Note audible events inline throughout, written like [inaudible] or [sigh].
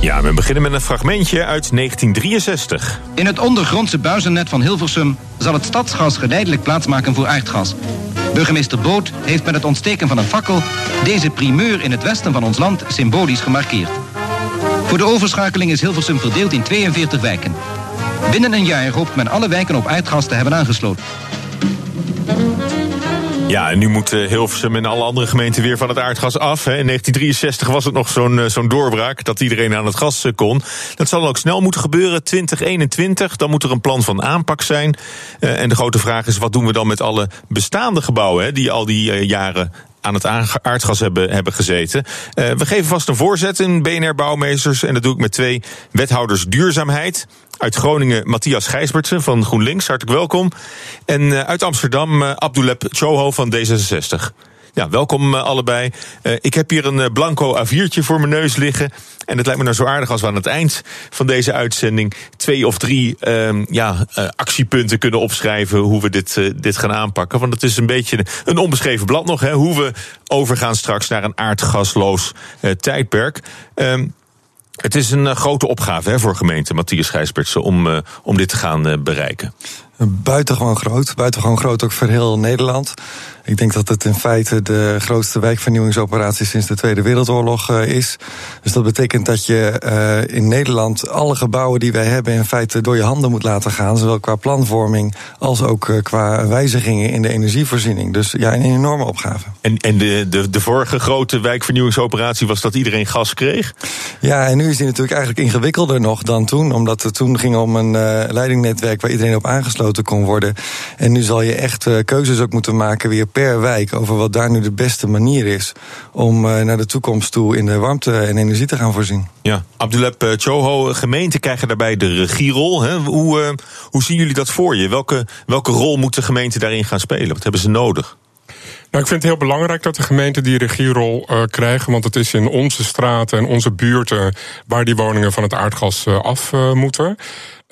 Ja, we beginnen met een fragmentje uit 1963. In het ondergrondse buizennet van Hilversum zal het stadsgas geleidelijk plaatsmaken voor aardgas. Burgemeester Boot heeft met het ontsteken van een fakkel deze primeur in het westen van ons land symbolisch gemarkeerd. Voor de overschakeling is Hilversum verdeeld in 42 wijken. Binnen een jaar hoopt men alle wijken op aardgas te hebben aangesloten. Ja, en nu moet eh, Hilversum en alle andere gemeenten weer van het aardgas af. Hè. In 1963 was het nog zo'n eh, zo'n doorbraak dat iedereen aan het gas eh, kon. Dat zal ook snel moeten gebeuren, 2021. Dan moet er een plan van aanpak zijn. en de grote vraag is, wat doen we dan met alle bestaande gebouwen... Hè, die al die jaren aan het aardgas hebben, hebben gezeten. we geven vast een voorzet in BNR Bouwmeesters. En dat doe ik met twee wethouders duurzaamheid. Uit Groningen Matthias Gijsbertsen van GroenLinks, hartelijk welkom. En eh, uit Amsterdam uh, Abduleb Choho van D66. Ja, welkom uh, allebei. Uh, ik heb hier een blanco A4'tje voor mijn neus liggen. En het lijkt me nou zo aardig als we aan het eind van deze uitzending twee of drie uh, ja, actiepunten kunnen opschrijven hoe we dit, dit gaan aanpakken. Want het is een beetje een onbeschreven blad nog, hè, hoe we overgaan straks naar een aardgasloos tijdperk. Ehm, het is een grote opgave hè, voor gemeente Matthias Gijsbertsen om, om dit te gaan bereiken. Buitengewoon groot. Buitengewoon groot ook voor heel Nederland. Ik denk dat het in feite de grootste wijkvernieuwingsoperatie sinds de Tweede Wereldoorlog uh, is. Dus dat betekent dat je uh, in Nederland alle gebouwen die wij hebben in feite door je handen moet laten gaan. Zowel qua planvorming als ook uh, qua wijzigingen in de energievoorziening. Dus ja, een enorme opgave. En, en de, de, de vorige grote wijkvernieuwingsoperatie was dat iedereen gas kreeg? Ja, en nu is die natuurlijk eigenlijk ingewikkelder nog dan toen. Omdat het toen ging om een leidingnetwerk waar iedereen op aangesloten kon worden. En nu zal je echt keuzes ook moeten maken weer per wijk over wat daar nu de beste manier is om uh, naar de toekomst toe in de warmte en energie te gaan voorzien. Ja, Abduleb uh, Choho, gemeenten krijgen daarbij de regierol. Hè? Hoe, uh, hoe zien jullie dat voor je? Welke, welke rol moet de gemeente daarin gaan spelen? Wat hebben ze nodig? Nou, ik vind het heel belangrijk dat de gemeenten die regierol uh, krijgen. Want het is in onze straten en onze buurten waar die woningen van het aardgas uh, af uh, moeten.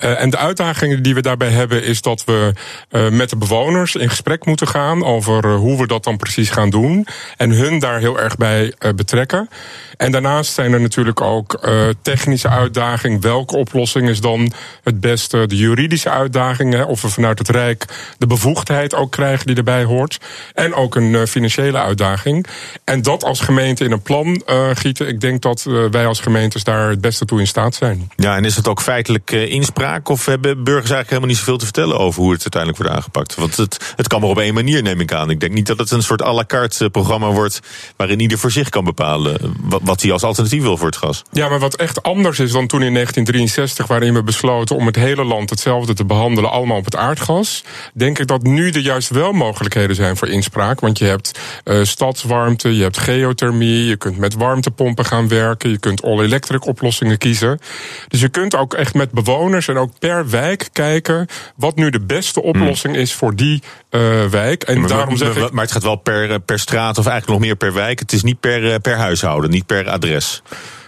Uh, en de uitdagingen die we daarbij hebben is dat we uh, met de bewoners in gesprek moeten gaan over uh, hoe we dat dan precies gaan doen. En hun daar heel erg bij betrekken. En daarnaast zijn er natuurlijk ook technische uitdagingen. Welke oplossing is dan het beste? De juridische uitdagingen, of we vanuit het Rijk de bevoegdheid ook krijgen die erbij hoort. En ook een financiële uitdaging. En dat als gemeente in een plan gieten. Ik denk dat wij als gemeentes daar het beste toe in staat zijn. Ja, en is het ook feitelijk inspraak? Of hebben burgers eigenlijk helemaal niet zoveel te vertellen over hoe het uiteindelijk wordt aangepakt? Want het, het kan maar op één manier, neem ik aan. Ik denk niet dat het een soort à la carte programma wordt. waarin ieder voor zich kan bepalen wat, wat hij als alternatief wil voor het gas. Ja, maar wat echt anders is dan toen in 1963, waarin we besloten om het hele land hetzelfde te behandelen, allemaal op het aardgas. Denk ik dat nu er juist wel mogelijkheden zijn voor inspraak. Want je hebt uh, stadswarmte, je hebt geothermie, je kunt met warmtepompen gaan werken, je kunt all-electric oplossingen kiezen. Dus je kunt ook echt met bewoners en ook per wijk kijken wat nu de beste oplossing is voor die uh, wijk. En maar, daarom zeg maar, ik. Maar het gaat wel per, per straat of eigenlijk nog meer per wijk. Het is niet per, per huishouden, niet per adres.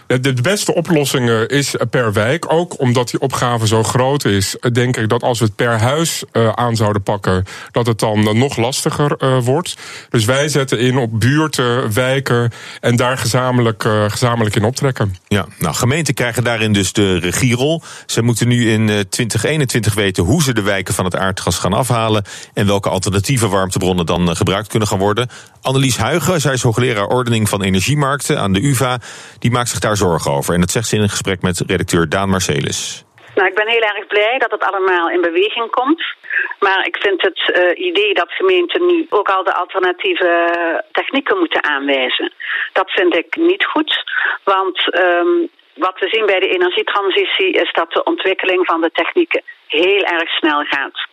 De beste oplossing is per wijk. Ook omdat die opgave zo groot is, denk ik dat als we het per huis aan zouden pakken, dat het dan nog lastiger wordt. Dus wij zetten in op buurten, wijken en daar gezamenlijk, gezamenlijk in optrekken. Ja, nou, gemeenten krijgen daarin dus de regierol. Ze moeten nu in 2021 weten hoe ze de wijken van het aardgas gaan afhalen en welke alternatieve warmtebronnen dan gebruikt kunnen gaan worden. Annelies Huigen, zij is hoogleraar ordening van energiemarkten aan de UVA, die maakt zich daar zorgen over. En dat zegt ze in een gesprek met redacteur Daan Marcelis. Nou, ik ben heel erg blij dat het allemaal in beweging komt. Maar ik vind het uh, idee dat gemeenten nu ook al de alternatieve technieken moeten aanwijzen, dat vind ik niet goed. Want um, wat we zien bij de energietransitie is dat de ontwikkeling van de technieken heel erg snel gaat.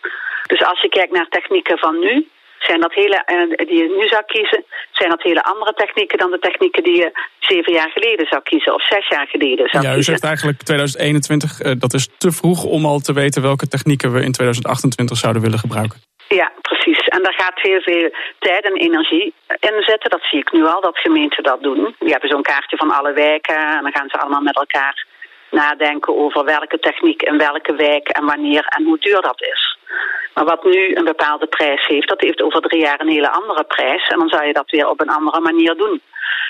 Dus als je kijkt naar technieken van nu, zijn dat hele, eh, die je nu zou kiezen, zijn dat hele andere technieken dan de technieken die je zeven jaar geleden zou kiezen of zes jaar geleden zou Ja, u kiezen. zegt eigenlijk 2021, eh, dat is te vroeg om al te weten welke technieken we in 2028 zouden willen gebruiken. Ja, precies. En daar gaat heel veel tijd en energie in zitten. Dat zie ik nu al, dat gemeenten dat doen. Die hebben zo'n kaartje van alle wijken en dan gaan ze allemaal met elkaar nadenken over welke techniek in welke wijk en wanneer en hoe duur dat is. Maar wat nu een bepaalde prijs heeft, dat heeft over drie jaar een hele andere prijs. En dan zou je dat weer op een andere manier doen.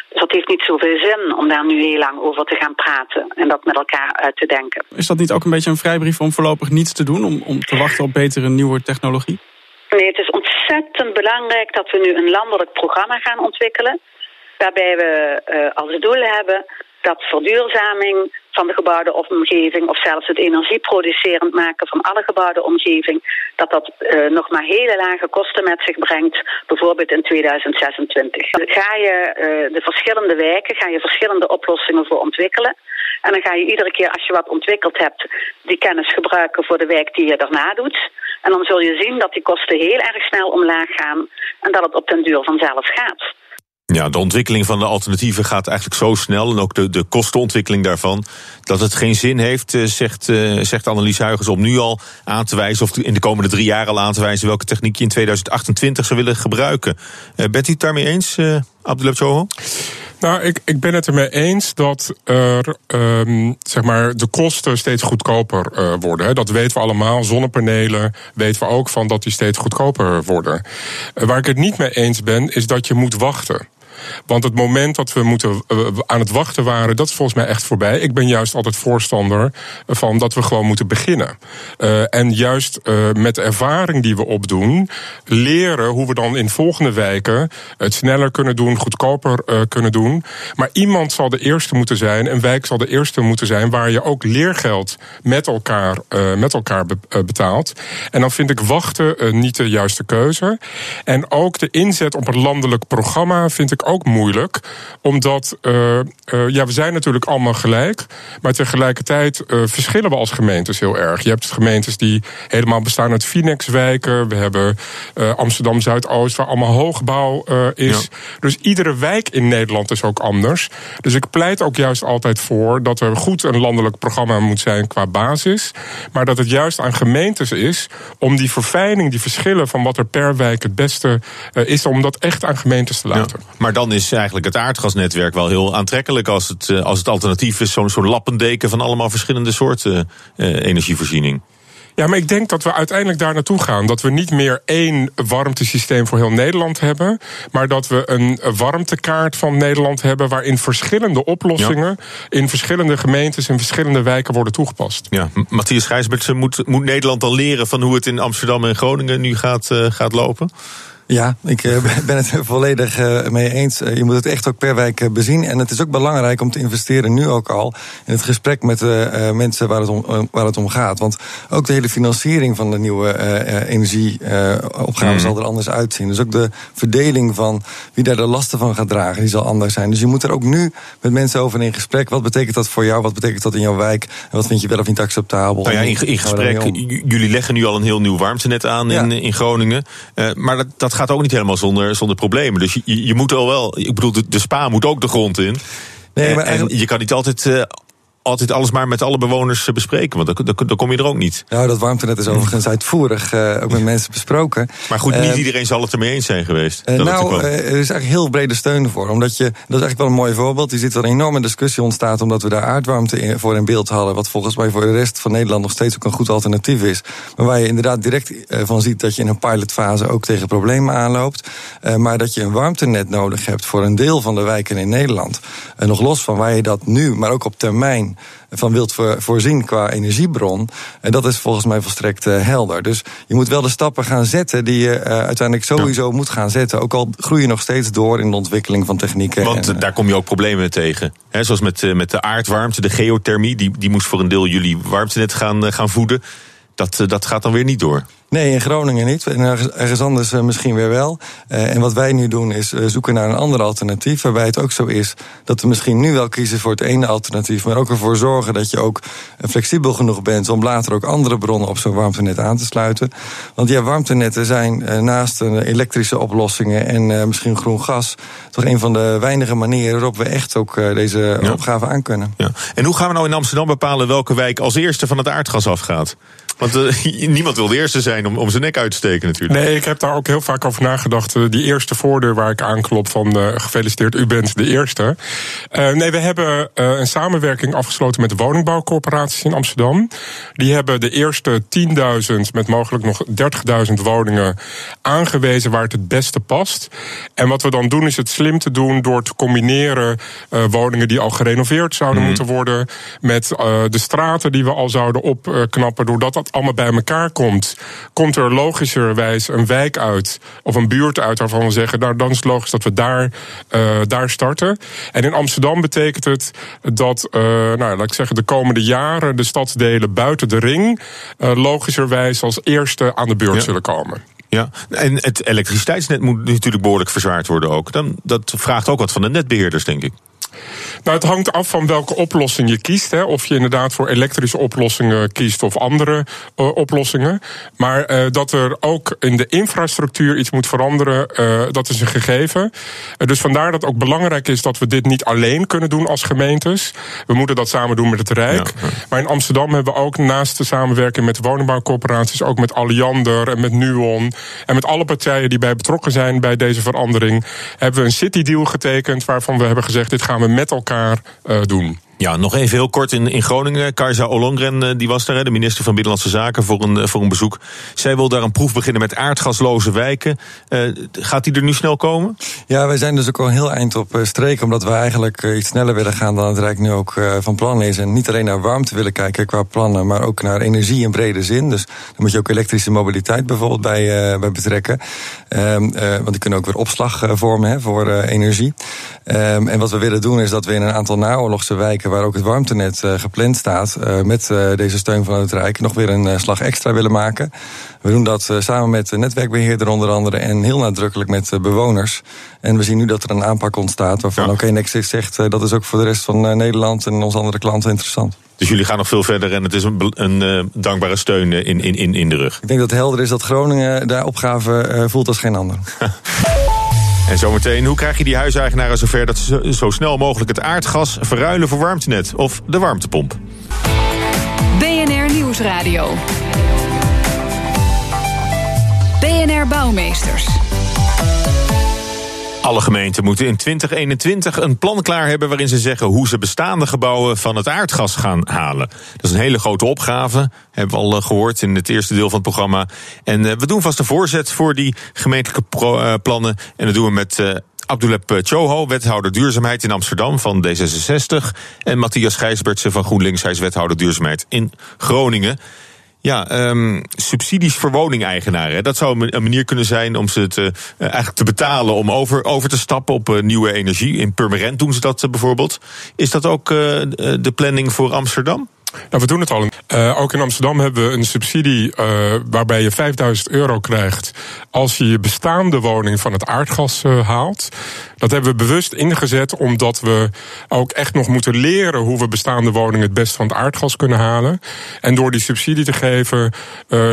Dus dat heeft niet zoveel zin om daar nu heel lang over te gaan praten en dat met elkaar uit te denken. Is dat niet ook een beetje een vrijbrief om voorlopig niets te doen, om, om te wachten op betere nieuwe technologie? Nee, het is ontzettend belangrijk dat we nu een landelijk programma gaan ontwikkelen. Waarbij we uh, als doel hebben dat verduurzaming van de gebouwde omgeving, of zelfs het energieproducerend maken van alle gebouwde omgeving, dat dat uh, nog maar hele lage kosten met zich brengt, bijvoorbeeld in 2026. Dan ga je uh, de verschillende wijken, ga je verschillende oplossingen voor ontwikkelen. En dan ga je iedere keer als je wat ontwikkeld hebt, die kennis gebruiken voor de wijk die je daarna doet. En dan zul je zien dat die kosten heel erg snel omlaag gaan en dat het op den duur vanzelf gaat. Ja, de ontwikkeling van de alternatieven gaat eigenlijk zo snel. En ook de, de kostenontwikkeling daarvan. Dat het geen zin heeft, zegt, uh, zegt Annelies Huygens, om nu al aan te wijzen. of in de komende drie jaar al aan te wijzen. welke techniek je in 2028 zou willen gebruiken. Uh, bent u het daarmee eens, uh, Choho? Nou, ik, ik ben het ermee eens dat er, um, zeg maar, de kosten steeds goedkoper worden. Hè. Dat weten we allemaal. Zonnepanelen weten we ook van dat die steeds goedkoper worden. Waar ik het niet mee eens ben, is dat je moet wachten. Want het moment dat we moeten, uh, aan het wachten waren, dat is volgens mij echt voorbij. Ik ben juist altijd voorstander van dat we gewoon moeten beginnen. Uh, en juist uh, met de ervaring die we opdoen, leren hoe we dan in volgende wijken het sneller kunnen doen, goedkoper kunnen doen. Maar iemand zal de eerste moeten zijn, een wijk zal de eerste moeten zijn waar je ook leergeld met elkaar, met elkaar betaalt. En dan vind ik wachten niet de juiste keuze. En ook de inzet op een landelijk programma vind ik ook moeilijk. Omdat, uh, uh, ja, we zijn natuurlijk allemaal gelijk. Maar tegelijkertijd uh, verschillen we als gemeentes heel erg. Je hebt gemeentes die helemaal bestaan uit Finex-wijken. We hebben Amsterdam Zuidoost, waar allemaal hoogbouw is. Ja. Dus iedere wijk in Nederland is ook anders. Dus ik pleit ook juist altijd voor dat er goed een landelijk programma moet zijn qua basis. Maar dat het juist aan gemeentes is om die verfijning, die verschillen van wat er per wijk het beste is, om dat echt aan gemeentes te laten. Ja. Maar dan is eigenlijk het aardgasnetwerk wel heel aantrekkelijk als het, als het alternatief is, zo'n zo'n lappendeken van allemaal verschillende soorten uh, energievoorziening. Ja, maar ik denk dat we uiteindelijk daar naartoe gaan. Dat we niet meer één warmtesysteem voor heel Nederland hebben. Maar dat we een warmtekaart van Nederland hebben. waarin verschillende oplossingen. Ja. in verschillende gemeentes en verschillende wijken worden toegepast. Ja, Matthias Gijsbertsen, moet, moet Nederland dan leren van hoe het in Amsterdam en Groningen nu gaat, uh, gaat lopen? Ja, ik [laughs] ben het volledig mee eens. Je moet het echt ook per wijk bezien. En het is ook belangrijk om te investeren nu ook al in het gesprek met de mensen waar het om, waar het om gaat. Want ook de hele financiering van de nieuwe energieopgave mm. zal er anders uitzien. Dus ook de verdeling van wie daar de lasten van gaat dragen, die zal anders zijn. Dus je moet er ook nu met mensen over in gesprek. Wat betekent dat voor jou? Wat betekent dat in jouw wijk? En wat vind je wel of niet acceptabel? Nou ja, in, in gesprek, jullie leggen nu al een heel nieuw warmtenet aan in, in Groningen. Uh, maar dat, dat gaat ook niet helemaal zonder, zonder problemen. Dus je, je moet al wel, ik bedoel, de, de spa moet ook de grond in. Nee, maar en, en je kan niet altijd. Uh, altijd alles maar met alle bewoners bespreken. Want dan, dan, dan kom je er ook niet. Nou, dat warmtenet is overigens uitvoerig uh, ook met mensen besproken. Maar goed, niet uh, iedereen zal het ermee eens zijn geweest. Uh, nou, er is eigenlijk heel brede steun voor. Omdat je, dat is eigenlijk wel een mooi voorbeeld. Je ziet er een enorme discussie ontstaat omdat we daar aardwarmte in, voor in beeld hadden. Wat volgens mij voor de rest van Nederland nog steeds ook een goed alternatief is. Maar waar je inderdaad direct van ziet dat je in een pilotfase ook tegen problemen aanloopt. maar dat je een warmtenet nodig hebt voor een deel van de wijken in Nederland. En nog los van waar je dat nu, maar ook op termijn van wilt voorzien qua energiebron. En dat is volgens mij volstrekt uh, helder. Dus je moet wel de stappen gaan zetten die je uh, uiteindelijk sowieso moet gaan zetten. Ook al groei je nog steeds door in de ontwikkeling van technieken. Want en, daar kom je ook problemen tegen. He, zoals met, met de aardwarmte, de geothermie. Die, die moest voor een deel jullie warmtenet gaan, gaan voeden. Dat, dat gaat dan weer niet door. Nee, in Groningen niet. En ergens anders misschien weer wel. en wat wij nu doen is zoeken naar een ander alternatief. Waarbij het ook zo is dat we misschien nu wel kiezen voor het ene alternatief. Maar ook ervoor zorgen dat je ook flexibel genoeg bent om later ook andere bronnen op zo'n warmtenet aan te sluiten. Want ja, warmtenetten zijn naast elektrische oplossingen en misschien groen gas toch een van de weinige manieren waarop we echt ook deze opgave aan kunnen. Ja. En hoe gaan we nou in Amsterdam bepalen welke wijk als eerste van het aardgas afgaat? Want uh, [laughs] niemand wil de eerste zijn om, om zijn nek uit te steken natuurlijk. Nee, ik heb daar ook heel vaak over nagedacht. Uh, die eerste voordeur waar ik aanklop van uh, gefeliciteerd, u bent de eerste. nee, we hebben een samenwerking afgesloten met de woningbouwcorporaties in Amsterdam. Die hebben de eerste 10.000 met mogelijk nog 30.000 woningen aangewezen waar het het beste past. En wat we dan doen is het slim te doen door te combineren woningen die al gerenoveerd zouden mm. moeten worden met de straten die we al zouden opknappen, doordat dat allemaal bij elkaar komt, komt er logischerwijs een wijk uit of een buurt uit waarvan we zeggen, nou dan is het logisch dat we daar, uh, daar starten. En in Amsterdam betekent het dat, uh, nou laat ik zeggen, de komende jaren de stadsdelen buiten de ring uh, logischerwijs als eerste aan de beurt ja. zullen komen. Ja, en het elektriciteitsnet moet natuurlijk behoorlijk verzwaard worden ook. Dan, dat vraagt ook wat van de netbeheerders, denk ik. Nou, het hangt af van welke oplossing je kiest. Hè. Of je inderdaad voor elektrische oplossingen kiest of andere uh, oplossingen. Maar uh, dat er ook in de infrastructuur iets moet veranderen, uh, dat is een gegeven. dus vandaar dat het ook belangrijk is dat we dit niet alleen kunnen doen als gemeentes. We moeten dat samen doen met het Rijk. Ja, ja. Maar in Amsterdam hebben we ook naast de samenwerking met woningbouwcorporaties, ook met Alliander en met Nuon en met alle partijen die bij betrokken zijn bij deze verandering, hebben we een city deal getekend waarvan we hebben gezegd: dit gaan we met elkaar uh, doen. Ja, nog even heel kort in, in Groningen. Kajsa Ollongren, eh, die was daar, de minister van Binnenlandse Zaken, voor een, eh, voor een bezoek. Zij wil daar een proef beginnen met aardgasloze wijken. Uh, gaat die er nu snel komen? Ja, wij zijn dus ook al heel eind op streek, omdat we eigenlijk iets sneller willen gaan dan het Rijk nu ook van plan is. En niet alleen naar warmte willen kijken qua plannen, maar ook naar energie in brede zin. Dus dan moet je ook elektrische mobiliteit bijvoorbeeld bij, bij betrekken. Um, want die kunnen ook weer opslag vormen voor energie. Um, en wat we willen doen is dat we in een aantal naoorlogse wijken waar ook het warmtenet uh, gepland staat, uh, met uh, deze steun van het Rijk, nog weer een slag extra willen maken. We doen dat samen met de netwerkbeheerder onder andere en heel nadrukkelijk met bewoners. En we zien nu dat er een aanpak ontstaat waarvan ja. ook Nexus zegt dat is ook voor de rest van Nederland en onze andere klanten interessant. Dus jullie gaan nog veel verder en het is een, een dankbare steun in, in, in de rug. Ik denk dat het helder is dat Groningen de opgave voelt als geen ander. [laughs] En zometeen, hoe krijg je die huiseigenaren zover dat ze zo snel mogelijk het aardgas verruilen voor warmtenet of de warmtepomp? BNR Nieuwsradio. BNR Bouwmeesters. Alle gemeenten moeten in 2021 een plan klaar hebben waarin ze zeggen hoe ze bestaande gebouwen van het aardgas gaan halen. Dat is een hele grote opgave, hebben we al gehoord in het eerste deel van het programma. En we doen vast een voorzet voor die gemeentelijke plannen. En dat doen we met Abduleb Choho, wethouder duurzaamheid in Amsterdam van D66. En Matthias Gijsbertsen van GroenLinks, hij is wethouder duurzaamheid in Groningen. Ja, um, subsidies voor woningeigenaren. Dat zou een manier kunnen zijn om ze te, uh, eigenlijk te betalen om over, over te stappen op uh, nieuwe energie. In Purmerend doen ze dat uh, bijvoorbeeld. Is dat ook de planning voor Amsterdam? Nou, we doen het al. Uh, ook in Amsterdam hebben we een subsidie uh, waarbij je 5000 euro krijgt als je je bestaande woning van het aardgas uh, haalt. Dat hebben we bewust ingezet omdat we ook echt nog moeten leren hoe we bestaande woningen het best van het aardgas kunnen halen. En door die subsidie te geven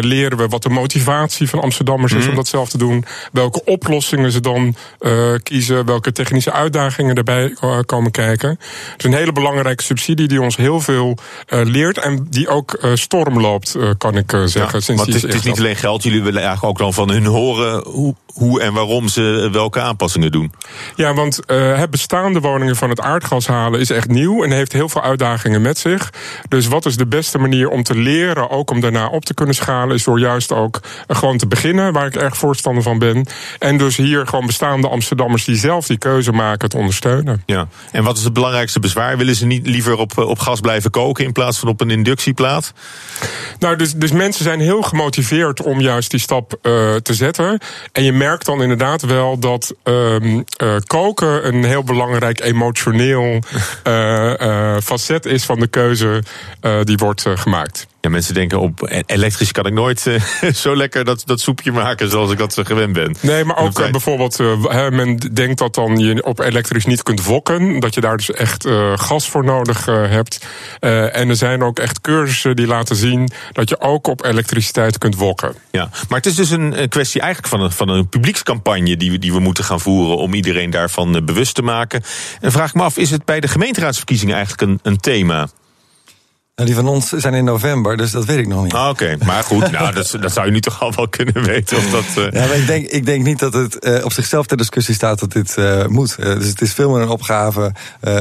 leren we wat de motivatie van Amsterdammers is mm. om dat zelf te doen. Welke oplossingen ze dan kiezen, welke technische uitdagingen erbij komen kijken. Het is een hele belangrijke subsidie die ons heel veel leert en die ook uh, storm loopt, uh, kan ik uh, zeggen. Ja, sinds het is, het is niet alleen geld, jullie willen eigenlijk ook dan van hun horen hoe, hoe en waarom ze welke aanpassingen doen. Ja, want het bestaande woningen van het aardgas halen is echt nieuw en heeft heel veel uitdagingen met zich. Dus wat is de beste manier om te leren, ook om daarna op te kunnen schalen, is door juist ook gewoon te beginnen, waar ik erg voorstander van ben. En dus hier gewoon bestaande Amsterdammers die zelf die keuze maken te ondersteunen. Ja, en wat is het belangrijkste bezwaar? Willen ze niet liever op, op gas blijven koken in plaats van op een inductieplaat? Nou, dus, dus mensen zijn heel gemotiveerd om juist die stap uh, te zetten. En je merkt dan inderdaad wel dat um, uh, koken een heel belangrijk emotioneel uh, [laughs] facet is van de keuze die wordt gemaakt. Ja, mensen denken op e- elektrisch kan ik nooit uh, [laughs] zo lekker dat, dat soepje maken zoals ik dat gewend ben. Nee, maar ook uh, bijvoorbeeld, uh, men denkt dat dan je op elektrisch niet kunt wokken. Dat je daar dus echt gas voor nodig hebt. en er zijn ook echt cursussen die laten zien dat je ook op elektriciteit kunt wokken. Ja, maar het is dus een kwestie eigenlijk van een, van een publiekscampagne die we, die we moeten gaan voeren om iedereen daarvan bewust te maken. En vraag ik me af, is het bij de gemeenteraadsverkiezingen eigenlijk een, een thema? Nou, die van ons zijn in november, dus dat weet ik nog niet. Ah, Oké, okay. maar goed, [laughs] nou, dat, dat, zou je nu toch al wel kunnen weten. Of dat, uh... Ja, maar ik denk, ik denk niet dat het uh, op zichzelf ter discussie staat dat dit uh, moet. dus het is veel meer een opgave.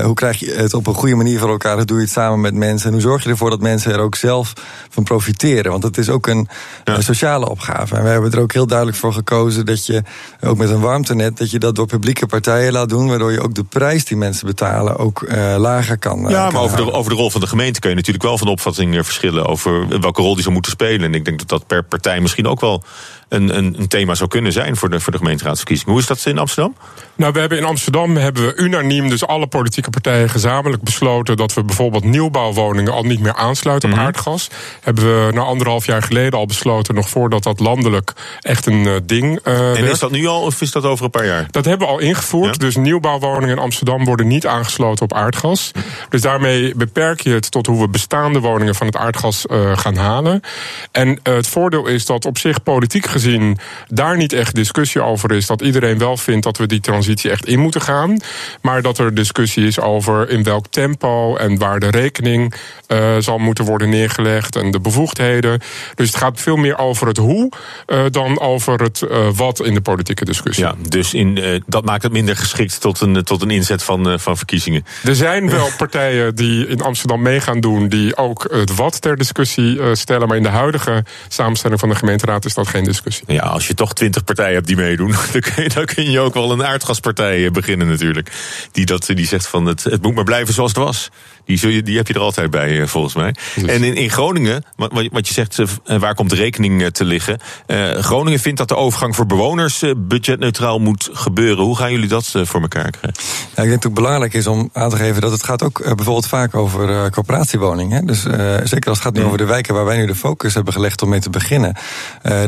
hoe krijg je het op een goede manier voor elkaar? Hoe doe je het samen met mensen? En hoe zorg je ervoor dat mensen er ook zelf van profiteren? Want het is ook een, ja. een sociale opgave. En we hebben er ook heel duidelijk voor gekozen dat je, ook met een warmtenet, dat je dat door publieke partijen laat doen. Waardoor je ook de prijs die mensen betalen ook lager kan. Ja, maar kan over de, over de rol van de gemeente kun je natuurlijk wel van opvatting verschillen over welke rol die zou moeten spelen. En ik denk dat dat per partij misschien ook wel een, een, een, thema zou kunnen zijn voor de, voor de gemeenteraadsverkiezingen. Hoe is dat in Amsterdam? Nou, we hebben in Amsterdam hebben we unaniem, dus alle politieke partijen gezamenlijk besloten dat we bijvoorbeeld nieuwbouwwoningen al niet meer aansluiten op Mhm. aardgas. Hebben we na anderhalf jaar geleden al besloten, nog voordat dat landelijk echt een uh, ding uh, En is dat nu al of is dat over een paar jaar? Dat hebben we al ingevoerd. Ja? Dus nieuwbouwwoningen in Amsterdam worden niet aangesloten op aardgas. Dus daarmee beperk je het tot hoe we bestaande woningen van het aardgas uh, gaan halen. En het voordeel is dat op zich politiek gezien daar niet echt discussie over is. Dat iedereen wel vindt dat we die transitie echt in moeten gaan. Maar dat er discussie is over in welk tempo en waar de rekening uh, zal moeten worden neergelegd en de bevoegdheden. Dus het gaat veel meer over het hoe uh, dan over het uh, wat in de politieke discussie. Ja, dus in, dat maakt het minder geschikt tot een, tot een inzet van, van verkiezingen. Er zijn wel [laughs] partijen die in Amsterdam mee gaan doen, die ook het wat ter discussie stellen. Maar in de huidige samenstelling van de gemeenteraad is dat geen discussie. Ja, als je toch twintig partijen hebt die meedoen, [laughs] dan kun, je, dan kun je ook wel een aardgaspartij beginnen natuurlijk. Die, dat, die zegt van het, het moet maar blijven zoals het was. Die, die heb je er altijd bij, volgens mij. Dus. En in, in Groningen, wat, wat je zegt, waar komt de rekening te liggen? Uh, Groningen vindt dat de overgang voor bewoners budgetneutraal moet gebeuren. Hoe gaan jullie dat voor elkaar krijgen? Ik denk dat het belangrijk is om aan te geven dat het gaat ook bijvoorbeeld vaak over coöperatiewoningen. Dus zeker als het gaat nu over de wijken waar wij nu de focus hebben gelegd om mee te beginnen.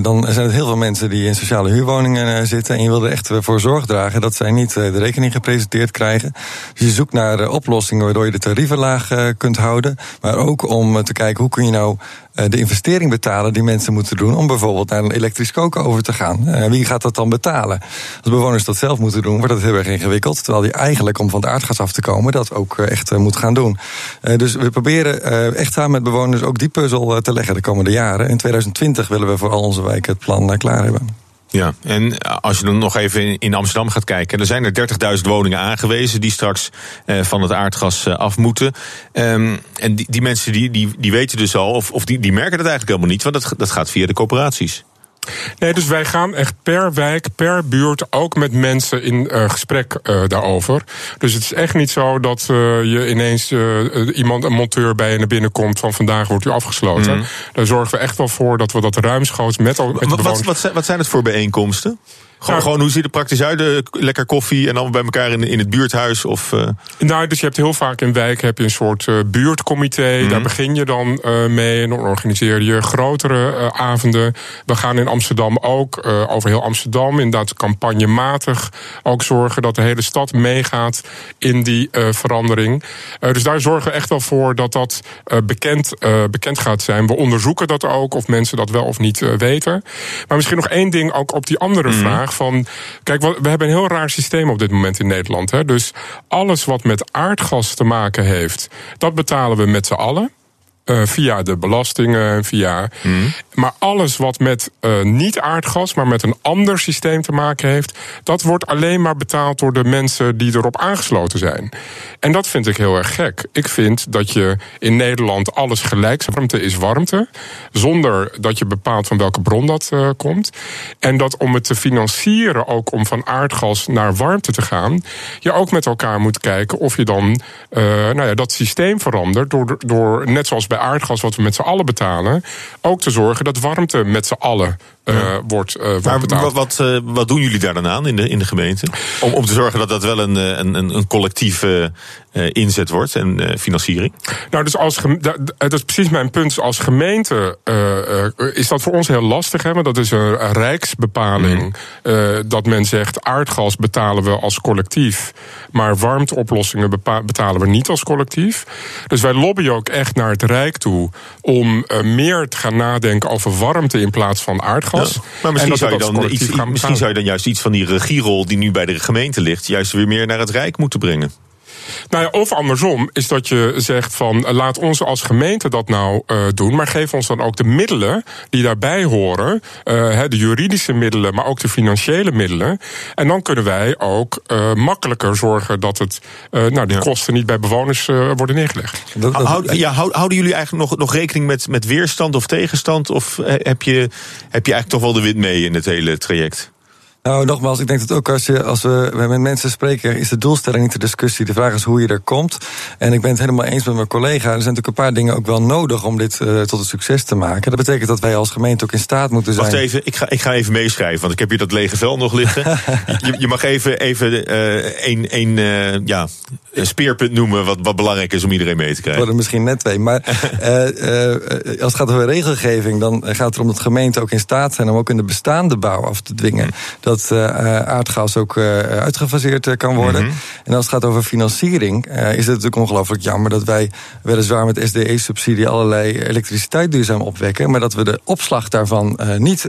dan zijn het heel veel mensen die in sociale huurwoningen zitten. En je wil er echt voor zorg dragen dat zij niet de rekening gepresenteerd krijgen. Dus je zoekt naar oplossingen waardoor je de tarieven laag kunt houden. Maar ook om te kijken hoe kun je nou de investering betalen die mensen moeten doen om bijvoorbeeld naar een elektrisch koken over te gaan. Wie gaat dat dan betalen? Als bewoners dat zelf moeten doen, wordt dat heel erg ingewikkeld. Terwijl je eigenlijk om van het aardgas af te komen dat ook echt moet gaan doen. Dus we proberen echt samen met bewoners ook die puzzel te leggen de komende jaren. In 2020 willen we voor al onze wijken het plan klaar hebben. Ja, en als je dan nog even in Amsterdam gaat kijken, er zijn er 30.000 woningen aangewezen die straks uh, van het aardgas uh, af moeten. Um, en die, die mensen die, die, die weten dus al, of, of die, die merken het eigenlijk helemaal niet, want dat, dat gaat via de coöperaties. Nee, dus wij gaan echt per wijk, per buurt ook met mensen in uh, gesprek uh, daarover. Dus het is echt niet zo dat uh, je ineens iemand, een monteur bij je naar binnen komt van vandaag wordt u afgesloten. Mm. Daar zorgen we echt wel voor dat we dat ruimschoots met, met wat, wat, wat zijn het voor bijeenkomsten? Gewoon, nou, gewoon, hoe ziet het praktisch uit? Uh, lekker koffie en dan bij elkaar in, in het buurthuis? Of, uh... Nou, dus je hebt heel vaak in wijken heb je een soort uh, buurtcomité. Mm -hmm. Daar begin je dan mee en dan organiseer je grotere avonden. We gaan in Amsterdam ook over heel Amsterdam, inderdaad campagnematig, ook zorgen dat de hele stad meegaat in die verandering. dus daar zorgen we echt wel voor dat dat bekend, bekend gaat zijn. We onderzoeken dat ook, of mensen dat wel of niet weten. Maar misschien nog één ding ook op die andere mm -hmm. vraag van. Kijk, we hebben een heel raar systeem op dit moment in Nederland. Hè? Dus alles wat met aardgas te maken heeft, dat betalen we met z'n allen. Uh, via de belastingen, via. Mm. Maar alles wat met uh, niet aardgas, maar met een ander systeem te maken heeft, dat wordt alleen maar betaald door de mensen die erop aangesloten zijn. En dat vind ik heel erg gek. Ik vind dat je in Nederland alles gelijk warmte is warmte, zonder dat je bepaalt van welke bron dat uh, komt. En dat om het te financieren, ook om van aardgas naar warmte te gaan, je ook met elkaar moet kijken of je dan nou ja, dat systeem verandert door, door net zoals bij aardgas wat we met z'n allen betalen, ook te zorgen dat warmte met z'n allen uh, wordt, uh, wordt maar betaald. wat, wat, uh, wat, doen jullie daar dan aan in de, in de gemeente? Om, om te zorgen dat dat wel een, een, een collectieve inzet wordt en financiering? Nou, dus als dat is precies mijn punt. Als gemeente is dat voor ons heel lastig. Hè? Want dat is een, een rijksbepaling. Mm. dat men zegt aardgas betalen we als collectief. Maar warmteoplossingen betalen we niet als collectief. Dus wij lobbyen ook echt naar het Rijk toe om meer te gaan nadenken over warmte in plaats van aardgas. Ja, maar misschien, zou je, dan iets, misschien zou je dan juist iets van die regierol die nu bij de gemeente ligt, juist weer meer naar het Rijk moeten brengen. Nou ja, of andersom is dat je zegt van laat ons als gemeente dat nou uh, doen, maar geef ons dan ook de middelen die daarbij horen, uh, de juridische middelen, maar ook de financiële middelen. En dan kunnen wij ook uh, makkelijker zorgen dat het, nou, die ja. kosten niet bij bewoners worden neergelegd. Houd, ja, houden jullie eigenlijk nog, nog rekening met, met weerstand of tegenstand? Of heb je, heb je eigenlijk toch wel de wind mee in het hele traject? Nou, nogmaals, ik denk dat ook als, je, als we met mensen spreken, is de doelstelling niet de discussie. De vraag is hoe je er komt. En ik ben het helemaal eens met mijn collega. Er zijn natuurlijk een paar dingen ook wel nodig om dit uh, tot een succes te maken. Dat betekent dat wij als gemeente ook in staat moeten zijn. Wacht even, ik ga, ik ga even meeschrijven, want ik heb hier dat lege vel nog liggen. [laughs] je, je, mag even, even uh, een, een, uh, ja, speerpunt noemen wat, wat belangrijk is om iedereen mee te krijgen. Worden misschien net twee. Maar [laughs] als het gaat over regelgeving, dan gaat het erom dat gemeenten ook in staat zijn om ook in de bestaande bouw af te dwingen. Hmm. Dat dat uh, aardgas ook uh, uitgefaseerd kan worden. Mm -hmm. En als het gaat over financiering, is het natuurlijk ongelooflijk jammer dat wij weliswaar met SDE-subsidie allerlei elektriciteit duurzaam opwekken, maar dat we de opslag daarvan niet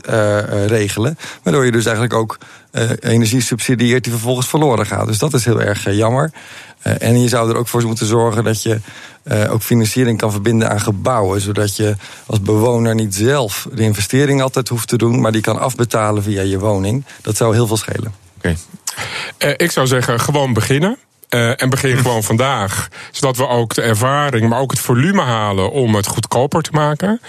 regelen. Waardoor je dus eigenlijk ook energie subsidieert die vervolgens verloren gaat. Dus dat is heel erg jammer. Uh, en je zou er ook voor moeten zorgen dat je ook financiering kan verbinden aan gebouwen. Zodat je als bewoner niet zelf de investering altijd hoeft te doen, maar die kan afbetalen via je woning. Dat zou heel veel schelen. Oké. Ik zou zeggen, gewoon beginnen. Uh, en begin [laughs] gewoon vandaag. Zodat we ook de ervaring, maar ook het volume halen om het goedkoper te maken.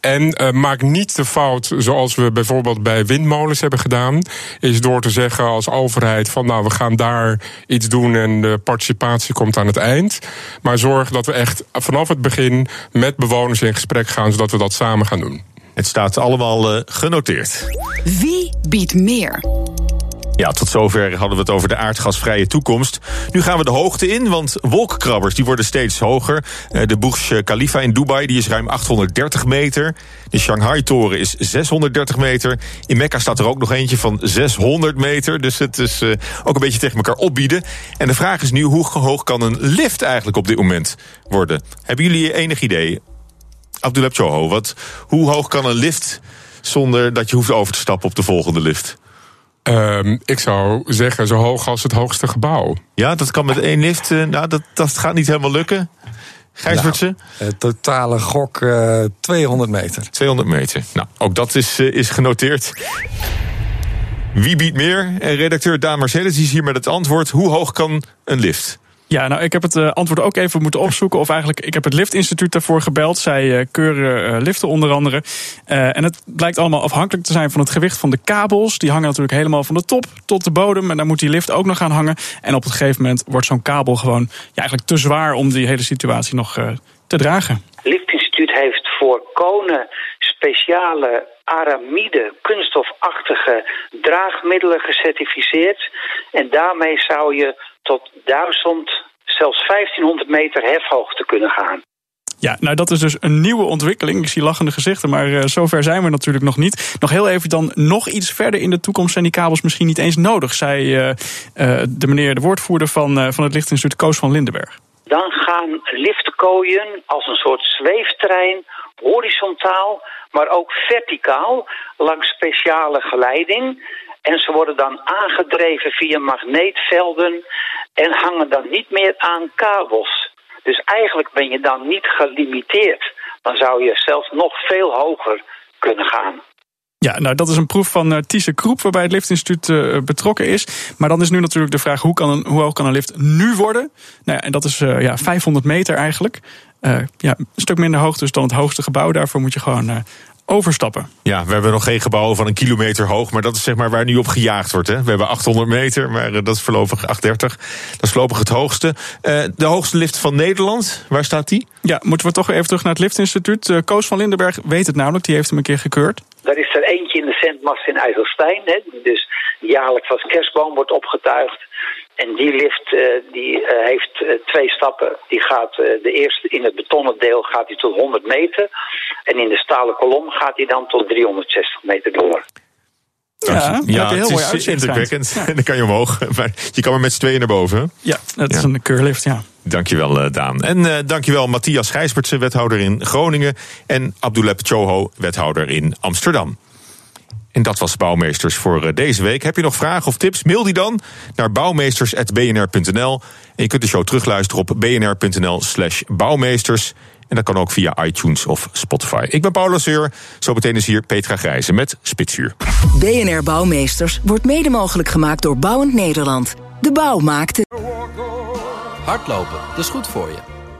En uh, maak niet de fout zoals we bijvoorbeeld bij windmolens hebben gedaan. Is door te zeggen als overheid van nou we gaan daar iets doen en de participatie komt aan het eind. Maar zorg dat we echt vanaf het begin met bewoners in gesprek gaan zodat we dat samen gaan doen. Het staat allemaal uh, genoteerd. Wie biedt meer? Ja, tot zover hadden we het over de aardgasvrije toekomst. Nu gaan we de hoogte in, want wolkenkrabbers die worden steeds hoger. De Burj Khalifa in Dubai die is ruim 830 meter. De Shanghai-toren is 630 meter. In Mekka staat er ook nog eentje van 600 meter. Dus het is uh, ook een beetje tegen elkaar opbieden. En de vraag is nu, hoe hoog kan een lift eigenlijk op dit moment worden? Hebben jullie enig idee? Abdullah Choho, wat, hoe hoog kan een lift zonder dat je hoeft over te stappen op de volgende lift? Um, ik zou zeggen zo hoog als het hoogste gebouw. Ja, dat kan met één lift. Uh, nou, dat, dat gaat niet helemaal lukken. Gijsbertse? Nou, totale gok uh, 200 meter. 200 meter. Nou, ook dat is, uh, is genoteerd. Wie biedt meer? En redacteur Daan Marcellus is hier met het antwoord. Hoe hoog kan een lift? Ja, nou, ik heb het uh, antwoord ook even moeten opzoeken. Of eigenlijk, ik heb het Liftinstituut daarvoor gebeld. Zij uh, keuren uh, liften onder andere. en het blijkt allemaal afhankelijk te zijn van het gewicht van de kabels. Die hangen natuurlijk helemaal van de top tot de bodem. En daar moet die lift ook nog aan hangen. En op een gegeven moment wordt zo'n kabel gewoon ja, eigenlijk te zwaar om die hele situatie nog te dragen. Liftinstituut heeft voor konen speciale aramide, kunststofachtige draagmiddelen gecertificeerd. En daarmee zou je tot 1000, zelfs 1500 meter hefhoogte kunnen gaan. Ja, nou dat is dus een nieuwe ontwikkeling. Ik zie lachende gezichten, maar uh, zover zijn we natuurlijk nog niet. Nog heel even dan, nog iets verder in de toekomst zijn die kabels misschien niet eens nodig, zei uh, uh, de meneer, de woordvoerder van, van het Lichtinstituut, Koos van Lindenberg. Dan gaan liftkooien als een soort zweeftrein horizontaal, maar ook verticaal langs speciale geleiding. En ze worden dan aangedreven via magneetvelden en hangen dan niet meer aan kabels. Dus eigenlijk ben je dan niet gelimiteerd. Dan zou je zelfs nog veel hoger kunnen gaan. Ja, nou dat is een proef van uh, Kroep, waarbij het Liftinstituut uh, betrokken is. Maar dan is nu natuurlijk de vraag, hoe, kan een, hoe hoog kan een lift nu worden? Nou ja, en dat is uh, ja, 500 meter eigenlijk. ja, een stuk minder hoog dus dan het hoogste gebouw. Daarvoor moet je gewoon overstappen. Ja, we hebben nog geen gebouw van een kilometer hoog, maar dat is zeg maar waar nu op gejaagd wordt. Hè? We hebben 800 meter, maar dat is voorlopig 830. Dat is voorlopig het hoogste. Uh, de hoogste lift van Nederland, waar staat die? Ja, moeten we toch even terug naar het liftinstituut. Uh, Koos van Lindenberg weet het namelijk, die heeft hem een keer gekeurd. Daar is er eentje in de Zendmast in IJsselstein. Hè, dus jaarlijks als kerstboom wordt opgetuigd. En die lift uh, die, uh, heeft uh, twee stappen. Die gaat de eerste in het betonnen deel gaat die tot 100 meter. En in de stalen kolom gaat hij dan tot 360 meter door. Ja, ja heel het mooi is indrukwekkend. En [laughs] dan kan je omhoog. [laughs] Maar je kan maar met z'n tweeën naar boven. Ja, het is een keurlift, ja. Dankjewel, eh, Daan. En eh, dankjewel Matthias Gijspertse, wethouder in Groningen. En Abduleb Choho, wethouder in Amsterdam. En dat was Bouwmeesters voor eh, deze week. Heb je nog vragen of tips? Mail die dan naar bouwmeesters.bnr.nl. En je kunt de show terugluisteren op bnr.nl slash bouwmeesters. En dat kan ook via iTunes of Spotify. Ik ben Paul Lasseur. Zometeen is hier Petra Grijze met Spitsuur. BNR Bouwmeesters wordt mede mogelijk gemaakt door Bouwend Nederland. De bouw maakt het. Hardlopen, dat is goed voor je.